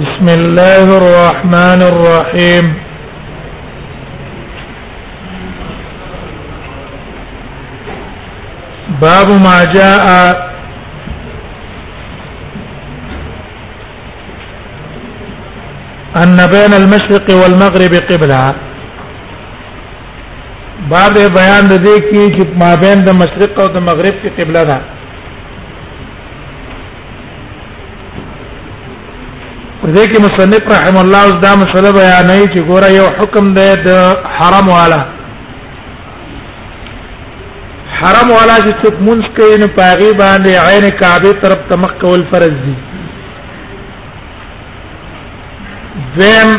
بسم الله الرحمن الرحيم باب ما جاء ان بين المشرق والمغرب قبلة باب بیان د دې کې چې مابین د مشرق او د مغرب کې قبله ده دې کې مصنف رحم الله اوس دا مسله بیانوي چې ګوره یو حکم دی د حرام والا حرام والا چې څوک مونږ کوي نو پاغي باندې عین کعبه طرف ته مخ کول فرض دي دویم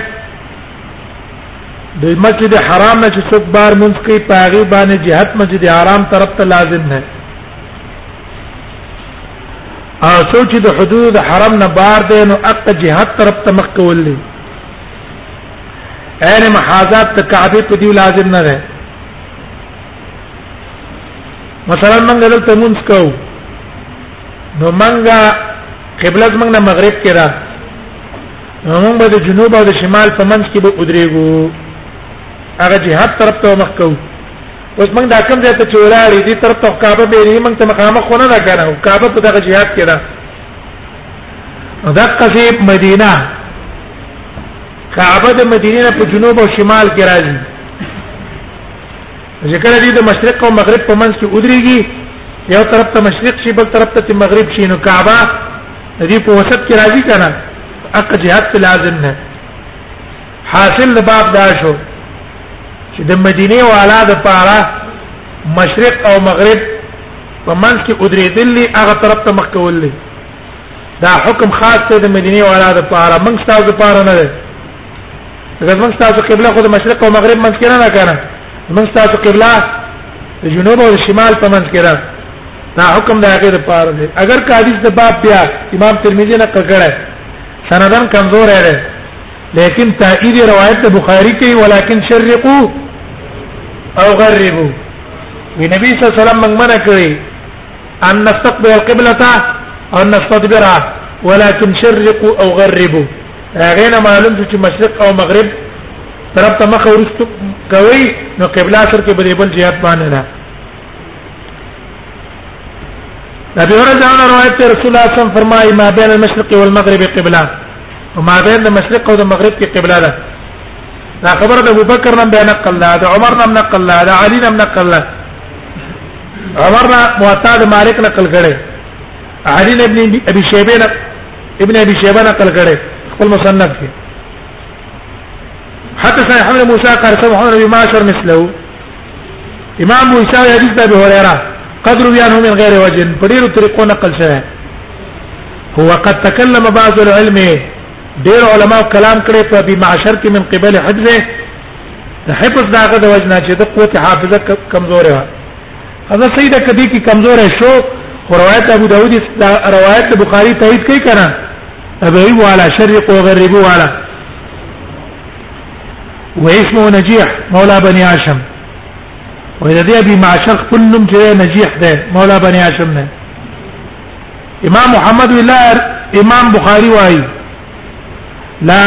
د مسجد حرام نه چې څوک بار منځ کوي پاغي باندې جهت مسجد حرام طرف ته لازم نه او سوچ د حدود د حرم نه بار دی نو اق جهاد طرف ته مخ کول دي عین محاذات ته کعبه په دی لازم نه ده مثلا موږ دلته مونږ کو نو موږ قبله موږ نه مغرب کې را نو موږ به د جنوب او د شمال په منځ کې به ودرېږو هغه جهاد طرف ته مخ کوو اوس موږ دا کوم ځای ته چې ولاړې دي طرف ته کعبه به یې موږ ته مخامخ خونه نه کړو کعبه په دغه جهاد کې ده دغه څه مدینه کعبه د مدینې په جنوب او شمال کې راځي ذکر دې د مشرق او مغرب په منځ کې ودرېږي یو طرف ته مشرق شي بل طرف ته مغرب شي نو کعبه دې په وسط کې راځي کنه اق جهاد لازم نه حاصل باب دا شو چې د مدینه والا د پاره مشرق او مغرب په منځ کې ودرېدلې هغه طرف ته مخ کولې دا حکم خاص دی د مدینه والا د پاره موږ تاسو لپاره نه دی زمونږ تاسو قبله خو د مشرق او مغرب منځ کې نه کنه زمونږ تاسو قبله د جنوب او شمال په منځ کې ده دا حکم د هغه لپاره دی اگر که حدیث د باب بیا امام ترمذی نه کړه سندن کمزور دی لیکن تایید روایت بخاری کې ولیکن شرقوا او غربوا وی نبی صلی الله علیه وسلم موږ منع کړی ان نستقبل القبلة او نستدبرها ولكن شرقوا او غربوا هغه نه معلوم شو چې مشرق او مغرب طرف ته مخ ورست کوي نو قبله سر کې بلې بل جهات باندې نه نبی ورځ جان روایت رسول الله صم فرمایي ما بین المشرق والمغرب قبله وما بین المشرق او المغرب کې قبله ده دا خبره د ابوبکر نن بیان نقل ده د عمر نن نقل ده د علی نن نقل ده عمر نه معتاد مالک نقل کړي علي ابن ابي شيبه ابن ابي شيبه نقل کړي خپل مصنف کې حتى سنة حمل موسى قال سمع محمد بن معشر مثله امام ابو اسحاق حديث ابي هريره قدر بيانه من غير وجه فدير طريقه نقل شوه هو قد تكلم بعض العلم ډیر علما کلام کړي په بي معشر کې من قبل حفظه حفظ داغه د وجنه چې د قوت حافظه کمزوره هغه صحیح ده کدی کی کمزور شو خو روایت ابو داود روایت بخاری تایید کوي کنه ابي والا شرق وغرب والا واسمه نجيح مولى بني هاشم واذا دي ابي معشر كلهم جاء نجيح ده مولى بني هاشم نه امام محمد ولا امام بخاري واي لا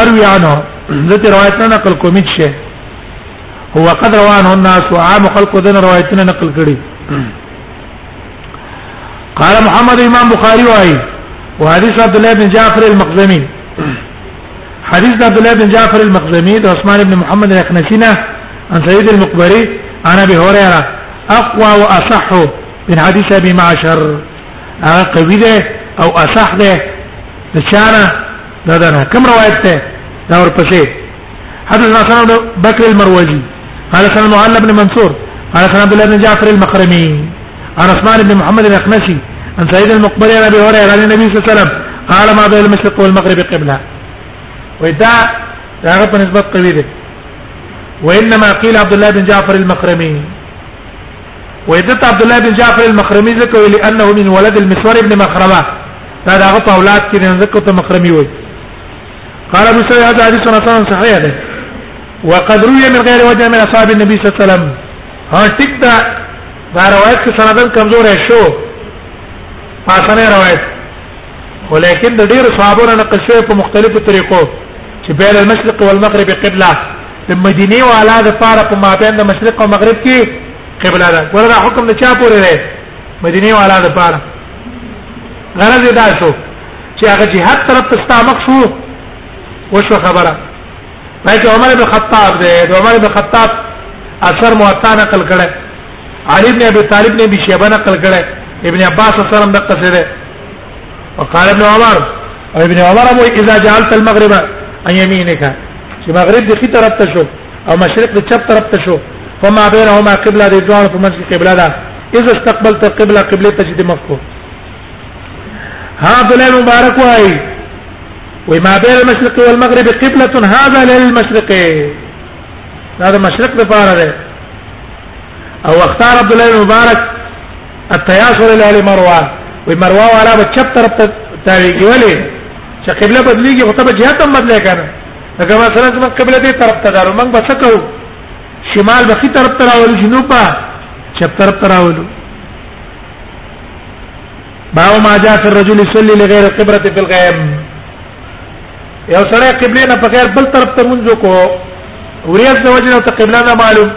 اروي عنه ذات روایت نه نقل کوم شي هو قد روان الناس عام خلق دین روایتونه نقل کړي قال محمد امام بخاری وايي وحديث عبد الله بن جعفر المخزمي حديث عبد الله بن جعفر المخزمي ده عثمان بن محمد الخنسينه عن سيد المقبري عن ابي هريره اقوى واصح من حديث ابي معشر هغه قوي ده او اصح ده د چانه دا ده کوم روایت ده دا ورپسې حدثنا سنن بكر المروزي قال سنن معل بن منصور قال سنن عبد الله بن جعفر المخرمي عن عثمان بن محمد الاقمشي عن سيد المقبري عن ابي هريره عن النبي صلى الله عليه وسلم قال ما بين المشرق والمغرب قبله وإدعى رغب نسبة قبيله وإنما قيل عبد الله بن جعفر المخرمي ويدت عبد الله بن جعفر المخرمي ذكر لأنه من ولد المسور بن مخرمة هذا غطى أولاد كده ذكرته مخرمي وي قال ابو سعيد هذا حديث حسن صحيح ده وقد روي من غير وجه من اصحاب النبي صلى الله عليه وسلم ها ټیک دا دا روایت کې سندن کمزور شو پاسنه روایت ولیکن د ډیر صحابو نه نقل شوی په مختلفو طریقو چې بین المشرق والمغرب قبله د مدینه والا د پاره په مابین د مشرق او مغرب کې قبله ده ورته حکم نه چا پورې ده مدینه والا د پاره غرض دا شو چې هغه جهاد طرف ته ستامخ شو وشو خبره راځي عمر بن خطاب دی عمر بن خطاب اثر موطا نقل کړه علي بن ابي طالب نے بھی شیبہ نقل کړه ابن عباس صلی الله علیه وسلم دغه څه ده وقال ابن عمر او ابن عمر مو اذا جعلت المغرب ان يمينك چې مغرب د خي طرف ته شو او مشرق د چپ طرف ته شو فما بينهما قبله د دوه په منځ کې قبله ده اذا استقبلت القبلة قبله تجد مفکو ها عبد الله مبارک وای وای ما بین المشرق والمغرب قبلة هذا للمشرق دا د مشرق لپاره ده او اختار عبد الله مبارک التياسر الى مروه وای مروه والا په چپ طرف ته تاویږي ولی چې قبله بدلیږي خو ته به جهت هم بدلې کنه هغه مثلا زموږ قبله دې طرف ته دارو موږ بس کوو شمال به خي طرف ته راول جنوب به چپ طرف ته راولو باو ما جاء في الرجل يصلي لغير القبلة في الغيب یو سره قبله نه بغیر بل طرف ته منځ کو وریاض د وجنه ته قبله نه معلوم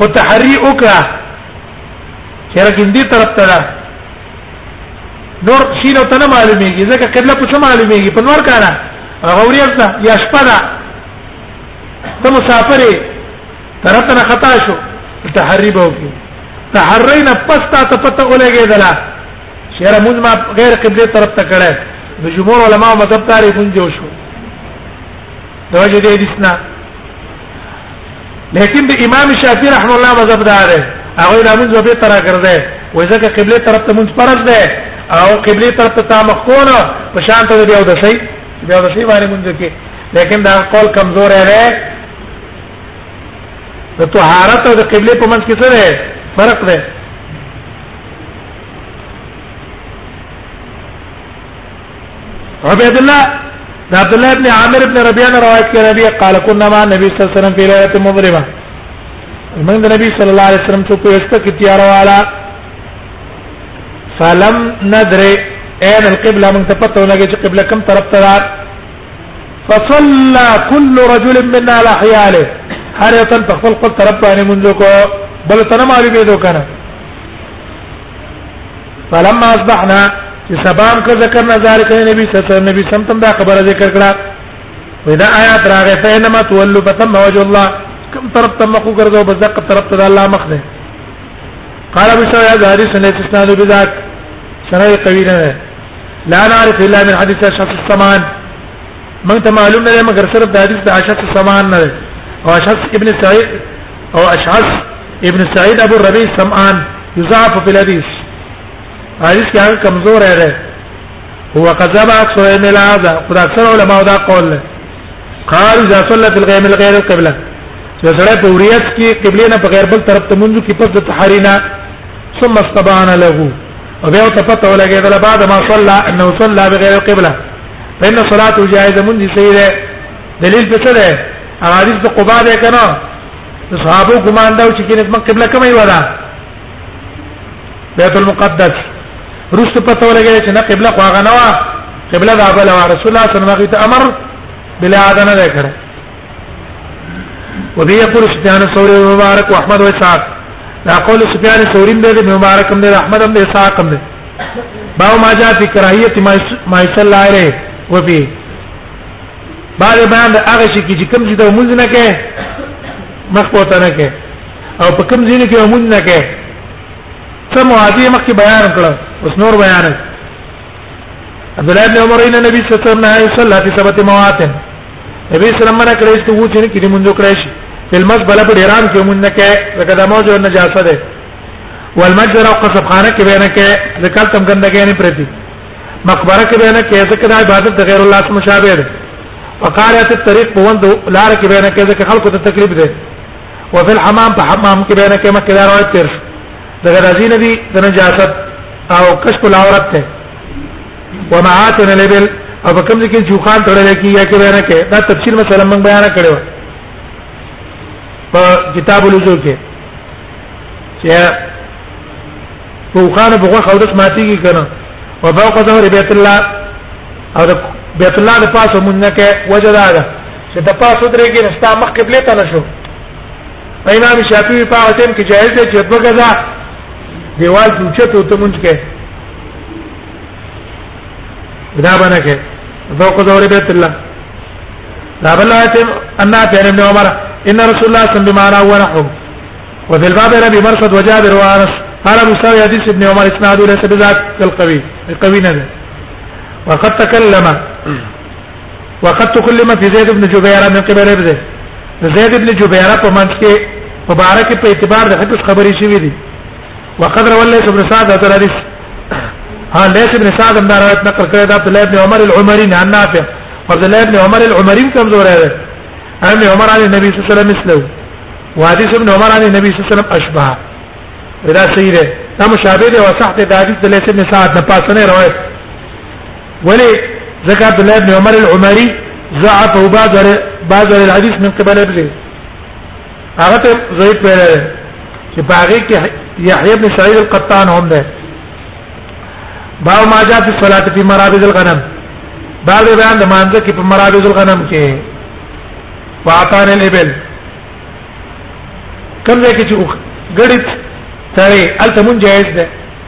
او تحری وکړه چیرې کیندې طرف ته نور شین او تنه معلومیږي ځکه قبله په څه معلومیږي په نور کارا غوریاض یا شپه ده ته مسافر ترتنه خطا شو تحری به وکړي تحری نه پس تا ته پته ولګېدل چې را مونږ ما غیر قبله طرف ته کړه د جمهور علما مذهب تاریخ مونږ جوړ شو دا وجه دې دسنا لیکن د امام شافعی رحم الله مذهب دا ده هغه د مونږ به ترا کړده وای ځکه قبله طرف ته مونږ فرض ده او قبله طرف ته تامخ کونه په شان ته دی او د صحیح بیا د صحیح باندې مونږ کې لیکن دا قول کمزور ہے د طهارت او د قبله په منځ کې څه دی فرق دی عبد الله دا عبد الله ابن عامر ابن ربيعه روایت کړی دی قال كنا مع النبي صلى الله عليه وسلم في ليله مظلمه من النبي صلى الله عليه وسلم څو پېښته کې تیار والا فلم ندري اين القبله من تفتح لګي چې قبله کوم طرف ته فصلى كل رجل منا على حياله هر یو تن په خپل خپل طرف باندې مونږ کو بل تن معلومه دو کنه فلما اصبحنا چې سبام که ذکرنا ذلك النبي صلى الله عليه وسلم نبی سم تم دا خبره ذکر کړه ودا آیات راغه فینما تولوا فتم وجه الله کوم طرف ته مخ وګرځو بس دغه طرف ته الله مخ ده قال ابو سعيد حديث نه استثناء بذاك سره قوی نه لا نعرف الا من حديث اشعث السمان من ته معلوم نه مګر صرف د حدیث د اشعث السمان نه او اشعث ابن سعيد او اشعث ابن سعيد ابو الربيع السمان يضعف في الحديث حدیث کې هغه کمزور دی هو قذب اكثر من هذا خدای اکثر علماء دا قول له قال اذا صلى في الغيم الغير القبله چې سره په وریت کې قبله نه په غیر بل طرف ته منځو کې پس د تحرینا ثم استبان له او بیا ته پته ولګېدل بعد ما صلى انه صلى بغیر قبله فإن صلاته جائزه من سیده دلیل څه ده هغه حدیث د قباء ده کنه صحابه ګمان دا چې کینه مکه قبله کومه یو ده بیت المقدس رست پته ولګېدل چې نه قبله خو هغه نه و قبله دا بل رسول الله صلی الله علیه وسلم امر بلا اذن نه کړ وبه يقول سفيان الثوري ومبارك واحمد واسحاق دا قول سفيان الثوري دی ابن مبارک هم دی احمد هم دی اسحاق هم دی باو ما جاء في كراهيه ما يصلى عليه وفي بعد بیان د هغه شي چې کوم چې د مونږ نه کې مخ پوته نه کې او په کوم ځینې کې مونږ نه کې څه معادی مخ کې بیان کړ اوس نور بیان عبد الله بن عمر ان النبي صلى الله عليه وسلم صلى في سبت موات نبی سلام منه کړی چې وو چې کې مونږ کړی شي فلمس بل په ډیران کې مونږ نه کې لکه د موج او نجاسه ده والمجرى قصب خانه کې بینه کې ذکر تم ګندګې نه پرتی مقبره کې بینه کې ذکر عبادت د غیر الله سره مشابه ده فقارات الطريق پوند لار کې بینه کې ذکر خلکو ته تکلیف ده وفي الحمام په حمام کې بینه کې مکه دار وایي تر دغه راځي ندي د نجاست او کشف العورت ته ومعاتن الابل او کوم ځکه چې خوان تړل کی یا کې بیان کې دا تفصیل مثلا موږ بیان کړو په کتاب الوجو کې چې په خوان په غوخه او د سماعتي کې کنه او فوق ظهر بیت الله او بیت الله د پاسه مونږ کې وجدا ده چې د پاسه درې کې نشتا مخ قبله ته نشو امام شافعي په هغه ټیم کې جایز دی چې په غزا دیوال ته چته ته مونږ کې دا باندې کې ذوق دور بیت الله دا بل آیت ان اتى ابن عمر ان رسول الله صلى الله عليه وسلم ونحو وفي الباب ربي مرصد وجابر وانس قال ابو سعيد حديث ابن عمر اسناده ليس بذات القوي القوي نذر وقد تكلم وقد تكلم في زيد بن جبير من قبل ابن زيد بن جبير په منځ کې مبارک په اعتبار د حدیث خبرې شوې دي وقد روى الليث بن سعد هذا الحديث ها ليث بن سعد من روايه نقل كذا عبد الله بن عمر العمري عن نافع عبد الله بن عمر العمري كم زور هذا عن عمر عن النبي صلى الله عليه وسلم مثله وحديث ابن عمر عن النبي صلى الله عليه وسلم اشبه اذا سيره دا مشابه دی وصح ته د حدیث د لیث ابن سعد نه پاسه نه روایت ولی ذکر عبد الله ابن عمر العمري ضعفه بعض بعض الحديث من قبل ابنه هغه ته ضعیف ویل چې باغی کې یحیی بن سعید القطان هم ده باو ما جاء فی الصلاه فی مرابض الغنم دا به بیان د مانځه کې په مرابض الغنم کې واعطان الابل کوم ځای کې چې غړي تړي الته مون جایز ده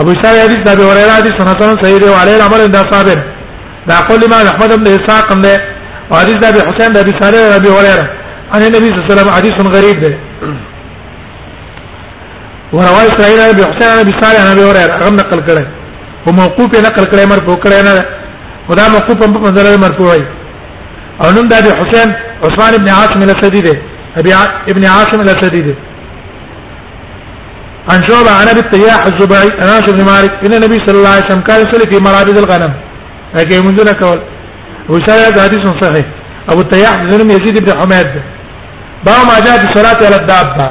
ابو اسحاق حدیث د ابي هريره حدیث حسن صحیح دی وعليه الامر عند صاحب دا قول ما احمد بن اسحاق نه او حدیث د ابي حسین د ابي صالح د ابي هريره عن النبي صلى الله عليه وسلم حدیث غریب دی ورواه اسرائيل عن ابي حسين عن ابي صالح عن ابي هريره هغه نقل کړي او موقوف نقل کړي مرفوع کړي نه خدا موقوف په منزله مرفوع وي او نوم د ابي حسين عثمان بن عاصم الاسدي دی ابي ابن عاصم الاسدي دی عن شعبة عن ابي التياح الزبعي عن انس بن مالك ان النبي صلى الله عليه وسلم كان يصلي في مرابض الغنم هكي من دون كول وسال هذا حديث صحيح ابو التياح بن يزيد بن حماد باب ما جاء في الصلاه على الدابه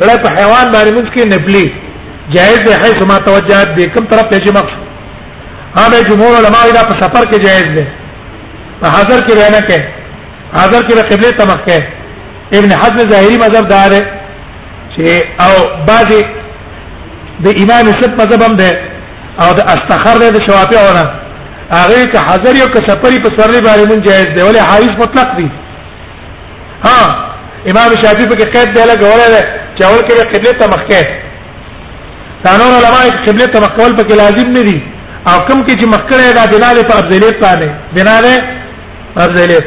صلاه حيوان باندې موږ کې نبلي جائز ده حيث ما توجهت به کوم طرف ته چې مقصد هغه جمهور علماء دا په سفر کې جائز ده په حاضر کې رانه کې حاضر کې قبله تمخ کې ابن حزم ظاهری مذهب دار چې او بعضی د امام سب مذهب هم ده او د استخر ده شوافیونه هغه که حاضر یو که سفری په سرلی باندې مون جایز دی ولې حایز مطلق دی ها امام شافعی په قید دی لګ ولا ده چې اول کې قبله ته مخکې قانون علماء قبله ته مخکول په کې لازم نه دي او کم کې چې مخکړه دا بنا له په افضلیت باندې بنا له افضلیت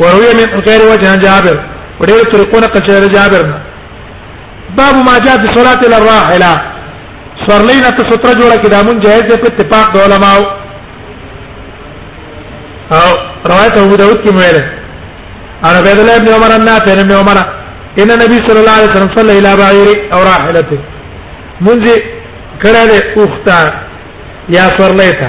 وروي من غير وجه جابر ودير طريقون قد شهر جابر باب ما جاء في صلاة الراحلة سرلين تستر جوړه کې دا مون جائز دی په اتفاق د علماء او روایت ابو داود کې ویل انا عبد الله بن عمر ان نافع بن عمر ان النبي صلى الله عليه وسلم صلى الى بعير او راحلته منذ کړه له اوخته یا سرلیته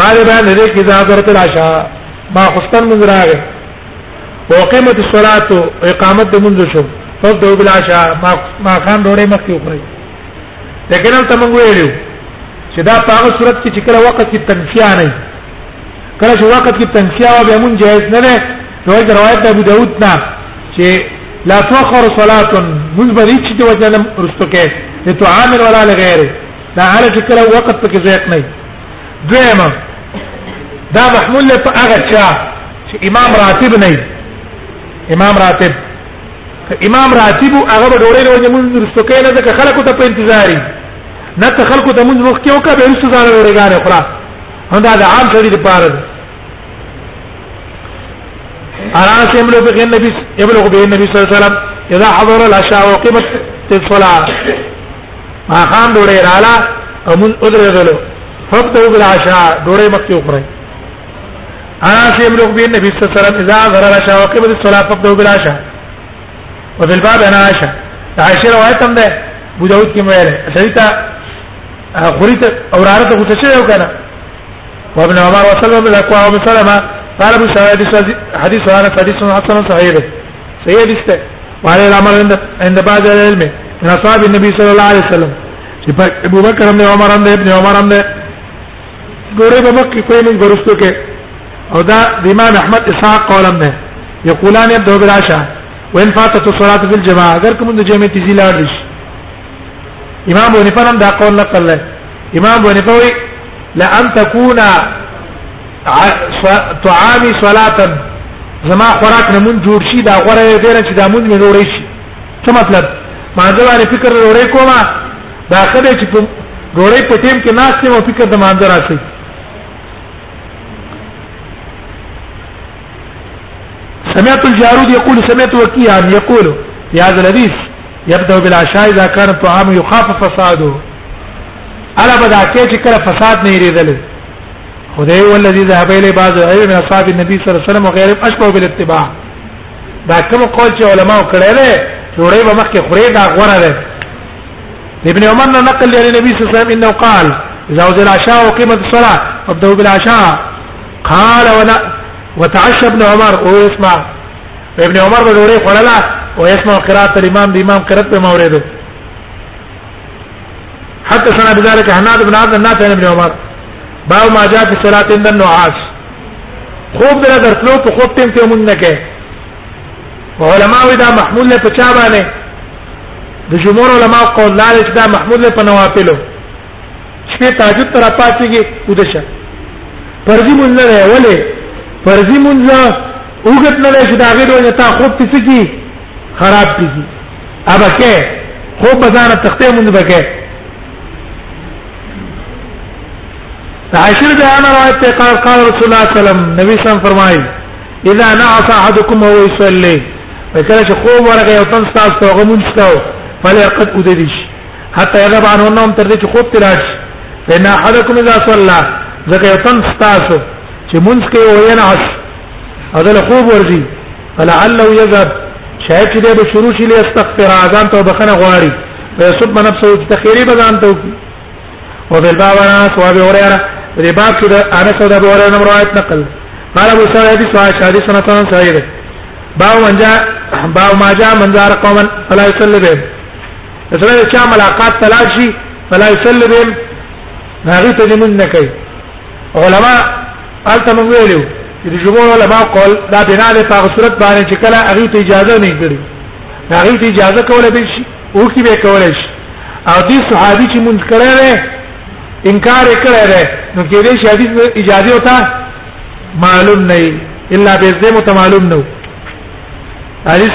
باندې باندې دې کې دا درته راشه ما خوستن من راغې وقيمت الصلاه اقامت د منځ شو فضو بالعشاء ما ما خان ډوړې مخکې وکړي لیکن هم تم ویلو چې دا په هغه صورت کې چې کله وخت کې تنسیا نه کله چې وخت کې تنسیا او به مون جائز نه ده دوی روایت ابو داود نه چې لا تؤخر صلاه منذ بريت چې وجه لم رستکه لتعامل ولا لغيره دا حاله چې کله وخت پکې ځای نه دویمه دا محمول له هغه چا چې امام راتب نه امام راتب امام راتب هغه به ډوړې له موږ درستو کې نه ځکه خلکو ته په انتظاري نه ته خلکو ته موږ مخ کې وکړه به رسو ځان ورګانې خلا هم دا د عام سړي لپاره دی اراس يملو به النبي يبلغ به النبي صلى الله عليه وسلم اذا حضر العشاء وقيمت الصلاه ما خام ډوړې رااله امون ادرېدلو فبدو بالعشاء ډوړې مکه وکړې انا سیم لوګ بین نبی صلی الله علیه وسلم اذا ظهر العشاء وقبل الصلاه فبدو بالعشاء وفي الباب انا عائشه عائشه روایت هم ده ابو داود کې ویل سړیتا خوريت اورارته غوته شوی او کنه وابن عمر وسلم الاقوى ومسلمه قال ابو سعيد حديث هذا حديث حسن صحيح صحیح دسته وعلى الامر عند عند بعض العلم من اصحاب النبي صلى الله عليه وسلم چې ابو بکر هم عمر هم ابن عمر هم ګورې په مکه کې کوم ګرستو کې او دا د امام احمد اسحاق قولم نه یقولان ابدو بالعشاء وان فاتت الصلاه في الجماعه اگر کوم د جمع تیزی لاړ شي امام ونفر هم دا قول نقل له امام ونفوي لان تكون طعامي صلاه زما خوراک نه مون جوړ شي دا غره دې نه چې دا مون نه جوړ شي څه مطلب ما دا باندې فکر وروړې کومه دا خدای چې په ډوړې په ټیم کې ناس ته فکر د مانځه راشي سمعت الجارود يقول سمعت وكيعا يقول يا هذا الحديث يبدا بالعشاء اذا كان الطعام يخاف فساده الا بدا کې چې کله فساد نه لري خدای والذي ذهب الى بعض العلم من اصحاب النبي صلى الله عليه وسلم وغيرهم اشبه بالاتباع دا کوم قول چې علما کړی دی جوړې به مخکې خوري دا غوړه ده ابن عمر نه نقل لري النبي صلى الله عليه وسلم انه قال اذا وزل العشاء وقيمت الصلاه فابدأوا بالعشاء قال ولا وتعشى ابن عمر ويسمع ابن عمر به ډوړې خړلا او يسمع قراءه الامام د امام قرات په موريدو حتى سنة بذلك حناد بن عبد الناس عن ابن عمر باو ما جاء في صلاة عند النعاس خوب دلا درتلو په خوب تم ته مونږ نه کې علماء دا محمول له پچا باندې د جمهور علماء قول لا چې دا محمول له پنوافلو شپې تهجد تر پاتېږي ودشه فرضي مونږ نه ولې فرضي مونږ وګت نه چې دا غیر ونه تا خوب پڅ کی خراب کیږي ابا کې خو بزانه تختې مونږ بکې عاشر ده انا روایت ته قال قال رسول الله صلی الله علیه وسلم نبی صلی الله فرمایي اذا نعس احدكم وهو يصلي فکره چې خوب ورغه یو تن تاسو ته غمونځ کاو فلا قد ادریش حتى يذهب عنه النوم تر دې چې خوب تلاش فإن أحدكم إذا صلى ځکه یو تن تاسو چې مونږ کې وینعس هغه خوب ورځي فلعله يذهب شاید چې به شروع شي لاستغفر اذان ته بخنه غواړي فیسب نفسه تخیری بزان ته او بل باب انا سواب اوریرا دې باب کې د انس او د ابو هريره روایت نقل قال ابو سعيد حديث واحد حديث سنتان سعيد باو من جاء باو ما جاء من زار قوما فلا يصلي بهم اسره چا ملاقات تلاشي فلا يصلي بهم هغه ته دې مونږ نه کوي علما البته موږ ویلو چې د جمهور علما قول دا بنا له په صورت باندې چې کله هغه ته اجازه نه کړي هغه ته اجازه کوله به شي او کی به کوله شي او دې صحابي چې مونږ کړه وې انکار کړه وې نو کې دې شادي اجازه وتا معلوم نه الا به دې متمعلوم نه حدیث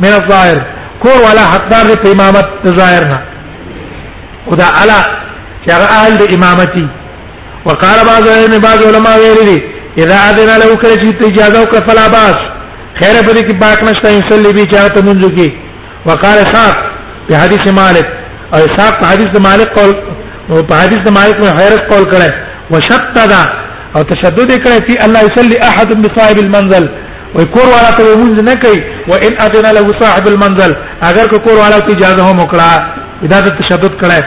من الظاهر کور ولا حقدار دی په امامت د ظاهر نه خدا الا چې هغه اهل د امامتي وقال بعض العلم بعض علماء ویلي دي اذا اذن له کله چې اجازه او کفلا باس خیر په دې کې باک نشته انسلي به چاته منځو کې وقال صاحب په حدیث مالک او صاحب په حدیث مالک قول په حدیث مالک مې حیرت قول کړه وشتدا او تشدد کړه چې الله يصلي احد بصاحب المنزل وای کور والا ته مونږ نه کوي و ان اذن له صاحب المنزل اگر کو کور والا ته اجازه هم وکړه ادا ته تشدد کړه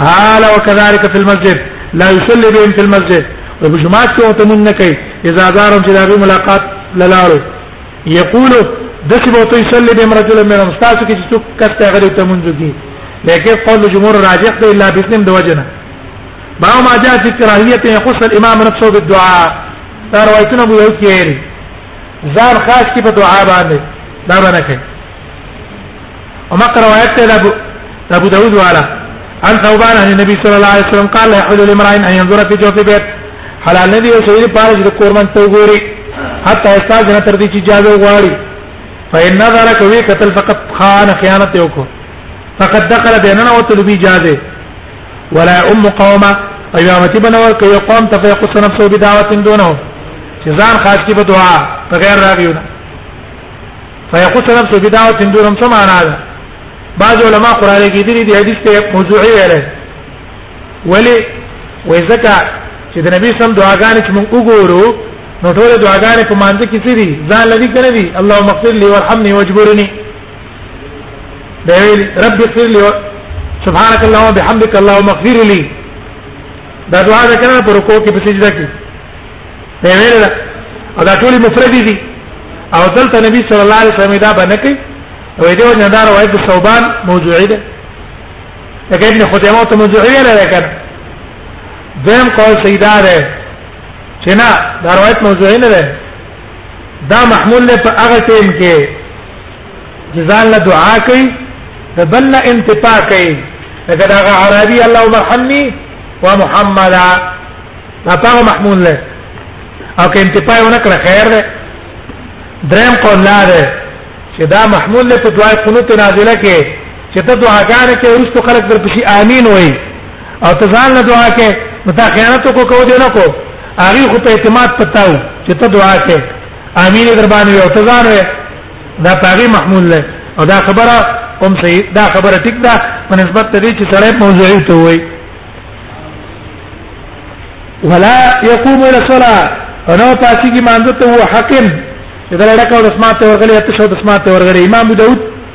قال وكذلك في المسجد لا يصلي بهم في المسجد وبه جماعت ته ته مونږ نه کوي اذا زارهم چې دغه ملاقات للاړو یقول دسی به ته يصلي بهم رجل من المستاس کې چې څوک کته غلي ته مونږ دي لیکن قول جمهور راجح دی الا باسم د وجنه ما ما جاء في كراهيه يخص الامام نفسه بالدعاء دا روایتونه مو یو کېری ځان خاص کې په دعا باندې دا باندې کوي او ما روایت ده ابو ابو داود والا عن ثوبان عن النبي صلى الله عليه وسلم قال لا يحل لامرئ ان ينظر في جوف بيت حلال نه دی او سړي پاره چې قربان ته وګوري حتی استاد نه تر دې چې اجازه وغواړي فإن نظر کوي قتل فقط خان خیانت یو کو فقد دخل بيننا وطلب اجازه ولا ام قوما ایامتی بنور کوي قوم ته فیقص نفسه بدعوه دونه چې ځان خاص کی په دعا په غیر راغیونه فیقص نفسه بدعوه دونه څه معنا ده بعض علما قران کې دي دي حدیث ته موضوعي ویل ولی وای زکه چې د نبی سم دعاګانې چې موږ وګورو نو ټول دعاګانې په مانځ کې سری ځان لدی کړی اللهم اغفر لي وارحمني واجبرني دی ویل رب اغفر لي سبحانك اللهم وبحمدك اللهم اغفر لي دا دعا ده کنه پر رکوع کې په سجده کې دی ویل او دا ټول مفرد دي او دلته نبی صلی الله علیه وسلم دا باندې کوي او دې وجه دا روایت د ثوبان موضوعي ده لکه ابن خزیمه ته موضوعي نه ده کنه دیم قول سیدا ده چې نه دا روایت موضوعي نه ده دا محمول له په هغه ټیم کې جزان له دعا کوي د بل نه انتفاع کوي لکه دا عربي الله مرحمني ومحمدا دا په محمول له او که انتفاع ونکړه خیر ده دریم قول لا ده چې دا محمول له په دعای قنوت نازله کې چې ته دعاګانې کې ورسته خلک درپسې امين وایي او ته ځان له دعا کې نو تا خیانت کو کو دی نه کو هغه خو په اعتماد پتاو چې ته دعا کې امین در باندې یو ته ځان وې دا پاغي محمول نه او دا خبره هم صحیح دا خبره ټیک ده په نسبت ته دې چې سړی موضوعي ته وای ولا يقوم الى الصلاه فنو پاتې کی مانځته هو حقن چې دا لړکه او اسمات ورغلې ته شو د اسمات ورغلې امام داود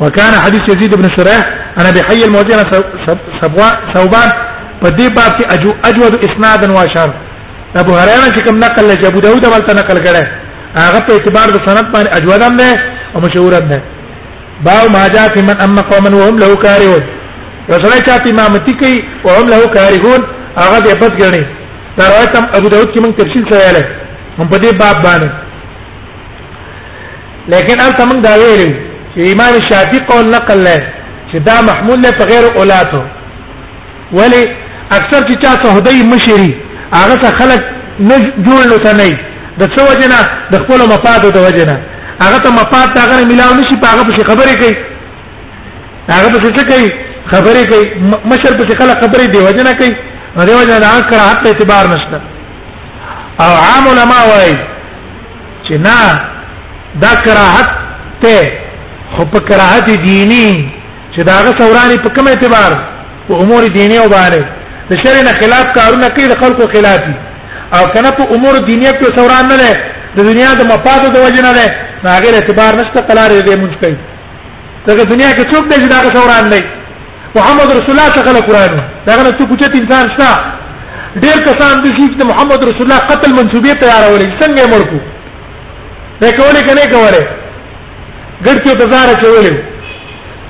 وكان حديث يزيد بن شريح انا بحي المودينا ثوبان په دې باب کې اجو اجود اسنادا واشار ابو هريره چې کوم نقل لږ ابو داوود ولته نقل کړي هغه په اعتبار د سند باندې اجود هم نه او مشهور هم نه باو ما جاء في من اما قوما وهم له كارهون رسول چا په امامتي کوي او هم له کارهون هغه به بد غني دا روایت ابو داوود کې موږ تفصیل سره یاله هم په دې باب باندې لیکن انت موږ دا ویلو چې امام شافعي قول نقل لای چې دا محمول له غیر اولاتو ولی اکثر چې چا سهدی مشری هغه څه خلق نه جوړ نو تنه د څو وجنه د خپل مفاد د وجنه هغه ته مفاد دا غره ملاو نشي په هغه په خبرې کوي هغه په څه کوي خبرې کوي مشر په خلک خبرې دی وجنه کوي نو دی وجنه دا کړه حتی اعتبار نشته او عام علما وایي چې نه دا کراهت ته خو په کراهت دینی چې داغه سورانی په کوم اعتبار په امور دینی او باندې د شرع نه خلاف کارونه کوي د خلکو خلاف او کنه په امور دینی کې سوران نه ده د دنیا د مفاد د وجه نه ده هغه اعتبار نشته قلار دې مونږ کوي دغه دنیا کې څوک دې داغه سوران نه محمد رسول الله څخه له قران دا غنه څه کوچت انسان شته ډیر کسان د شیخ محمد رسول الله قتل منسوبې تیارولې څنګه یې مړکو دا کولې کنه کوله ګټو ته زار چولې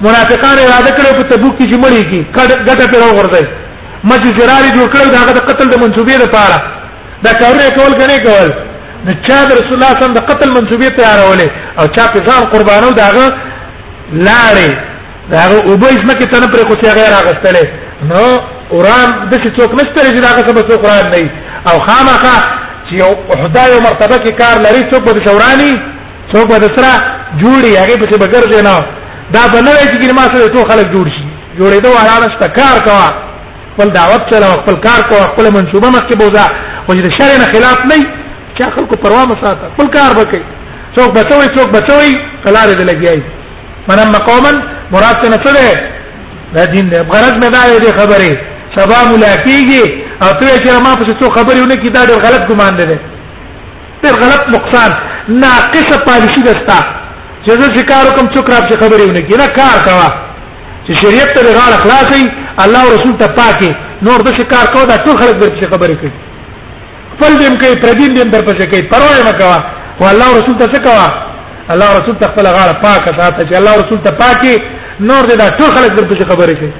منافقان اراده کړو په تبوک کې جمړې کې ګټه پیرو ورځي مجه جراري جوړ کړو دا د قتل د منسوبې لپاره دا کارونه کول کنه کول نو چا د رسول الله صلی الله علیه وسلم د قتل منسوبې تیارولې او چا په ځان قربانو داغه لاړې دا هغه او به اسمه کې تنه پر خو ته غیر اغستلې نو قران د څه څوک نشته چې دا څه به قران نه او خامخا چې یو خدای یو مرتبه کې کار لري څوک به شورانی څوک به سره جوړي هغه به بغیر دی نه دا بنوي چې ګرما سره ټول خلک جوړ شي جوړې دوه حالانه شته کار کوا خپل دعوت سره خپل کار کوا خپل منصوبه مخکې بوزا او چې شرع نه خلاف نه چې خلکو پروا مساته خپل کار وکړي څوک بچوي څوک بچوي کلار دې لګیایي منم قوما مراد څه نه څه ده دا دین ده غرض مې دا دی خبره سبا ملاقاتيږي او ته چې ما په څه خبرې ونه کې دا ډېر غلط ګمان دی ډېر غلط نقصان ناقصه پالیسی دستا چې زه شکار کوم څوک را په خبرې ونه کې نه کار کوا چې شریعت ته غاړه خلاصي الله او رسول ته پاکي نور د شکار کو دا ټول خلک درته خبرې کوي خپل دیم کوي پردین دیم در پسې کوي پروا نه کوي او الله رسول ته څه کوي الله رسول ته خپل غاړه پاکه ساته چې الله رسول ته پاکي نور دې دا ټول خلک در پسې خبرې کوي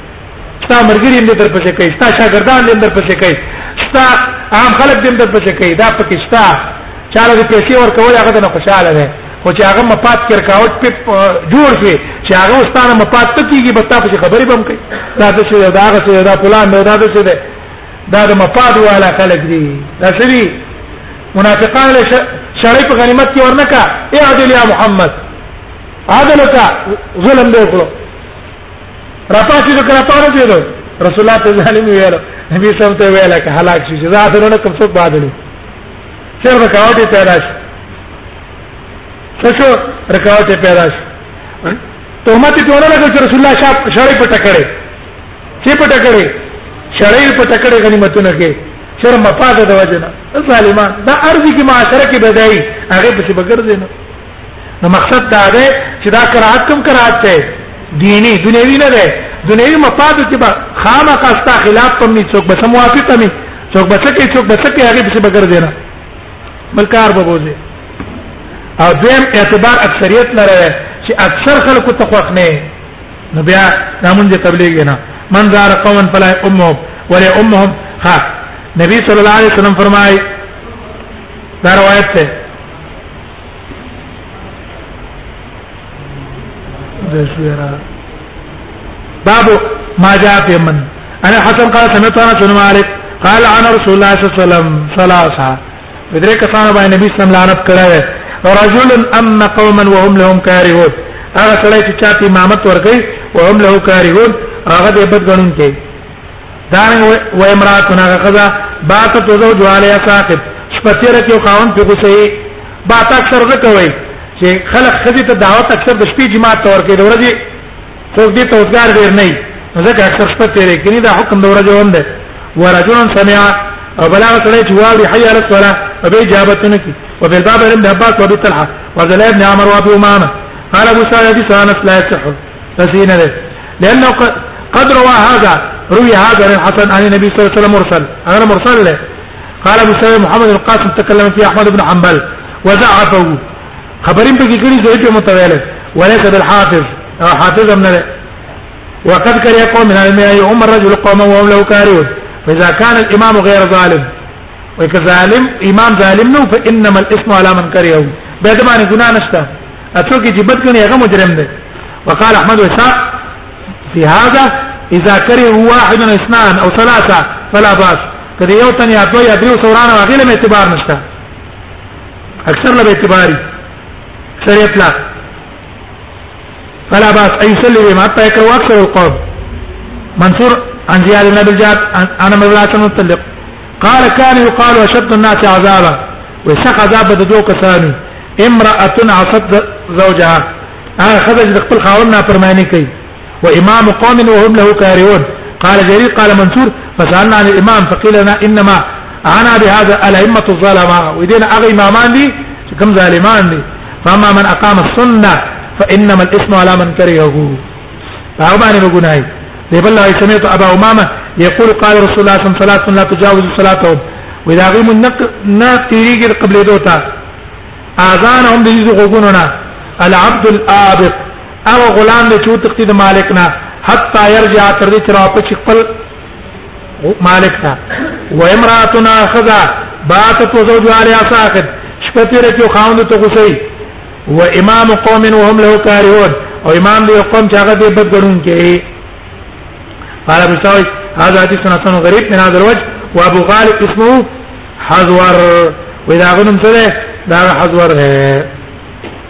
ستا مرګري دې در پسې کوي ستا شاګردان دې در پسې کوي ستا عام خلک دې در پسې کوي دا پکې ستا چاله دې پیسې ورکول هغه نه خوشاله دی خو چې هغه مپات کړ کاوت په جوړ شي چې هغه واستانه مپات ته کیږي بس تاسو خبرې بم کوي دا څه دا هغه څه دا پلان دا څه ده دا د مفاد والا خلق دي دا سری منافقان له شړې په غنیمت کې ورنکا اے عادل یا محمد عادل کا ظلم دی وکړو راپاتې د کړه پاره دی رسول الله ته ظالم ویل نبی سم ته ویل که هلاک شي جزا درنه کوم څوک بادلی چیر رکاوټه پیدا شي څه رکاوټه پیدا شي تهمت ته ونه لګو چې رسول الله شاپ شړې پټ کړي چې په ټکړې شړې په ټکړې غنیمتونه کې شرم پاده د وجنه ظالمان دا ارضی کې معاشره کې بدایي هغه په څه بګرځي نه نو مقصد دا دی چې دا قرات کم قرات ته دینی دنیوي نه ده دنیوي مفاد کې به خامخا ستا خلاف کوم نه څوک به موافق نه څوک به څه کوي څوک به څه کوي هغه څه بګرځي نه بلکار به بوزي او دویم اعتبار اکثریت لره چې اکثر خلکو تخوخ نه نو بیا دا مونږ ته تبلیغ نه من زار قوما فلا امهم ولا امهم ها نبی صلی الله علیه وسلم فرمای دا روایت ده باب ما جاء في من انا حسن قال سمعت انا بن مالك قال عن رسول الله صلى الله عليه وسلم ثلاثه بدرې کسانو باندې نبی اسلام لعنت کړی او رجل ام قوما وهم لهم كارهون هغه سره چې چاته امامت ورکړي وهم له كارهون هغه دې بد غنون کې دا و امرات هغه قضا بات توزو جواله ساقط شپتیر کې قاون په غوسه بات اکثر نه کوي چې خلک خدي ته دعوت اکثر د شپې جماعت تور کې د ورځې څوک دې ته وزګار ډیر نه وي نو ځکه اکثر شپه تیرې کړي دا حکم د ورځې وند دی ورجل سمع او بلاغ سره چې واوري حي على الصلاه او به اجابتونه کی او بل باب ابن عباس او طلحه وزل ابن عمر وابي امامه قال ابو سعيد حديث انس لا يصح فسين له لانه قد روى هذا روي هذا عن الحسن عن النبي صلى الله عليه وسلم مرسل انا مرسل له قال ابو سعيد محمد القاسم تكلم فيه احمد بن حنبل وضعفه خبرين په کې کړي زوی په متویل وليس بالحافظ او حافظ هم نه وقد كره قوم من العلم أن يؤم الرجل قوما وهم له كارهون فإذا كان الإمام غير ظالم وكظالم إمام ظالم نو فإنما الإثم على من كرهه به د باندې ګناه نشته اتو کې جبت کني هغه مجرم دی وقال احمد وساق في هذا اذا كره واحد من اثنان او ثلاثه فلا باس کله یو تن یا دوه یا دریو سورانه هغه له اعتبار نشته اکثر له اعتباري سره اطلاق فلا باس اي يصلي بهم حتى يكره اكثر القوم منصور عن زياد بن ابي الجعد عن ابن الله المطلق قال كان يقال اشد الناس عذابا ويسخ عذاب د دوه کسانو امراه عصت زوجها هغه خدای د خپل خاوند نه فرمانی کوي وامام قوم وهم له كارهون قال جرير قال منصور فسالنا عن الامام فقيل لنا انما عنا بهذا الائمه الظالمه ودينا اغي امامان دي كم ظالمان دي فاما من اقام السنه فانما الاسم على من كرهه فهو بان بغناي دي بالله سمعت ابا امامه يقول قال رسول الله صلى الله عليه وسلم لا تجاوز صلاتهم واذا غيم النق ناتيريج قبل دوتا اذانهم دي غوغوننا العبد الابق هغه غلام دی چې وتښتي د مالک نه حتا يرجع تر دې چې راپچ خپل مالک ته و امراتنا خذا باتت وزوج عليها ساخر شپه تیر کې خاوند ته غوسي و امام قوم وهم له کارون او امام دی قوم چې هغه دې بد ګڼون کې قال ابو سعيد هذا حديث حسن غريب من هذا الوجه وابو غالب اسمه حزور واذا غنم سره دا حزور ده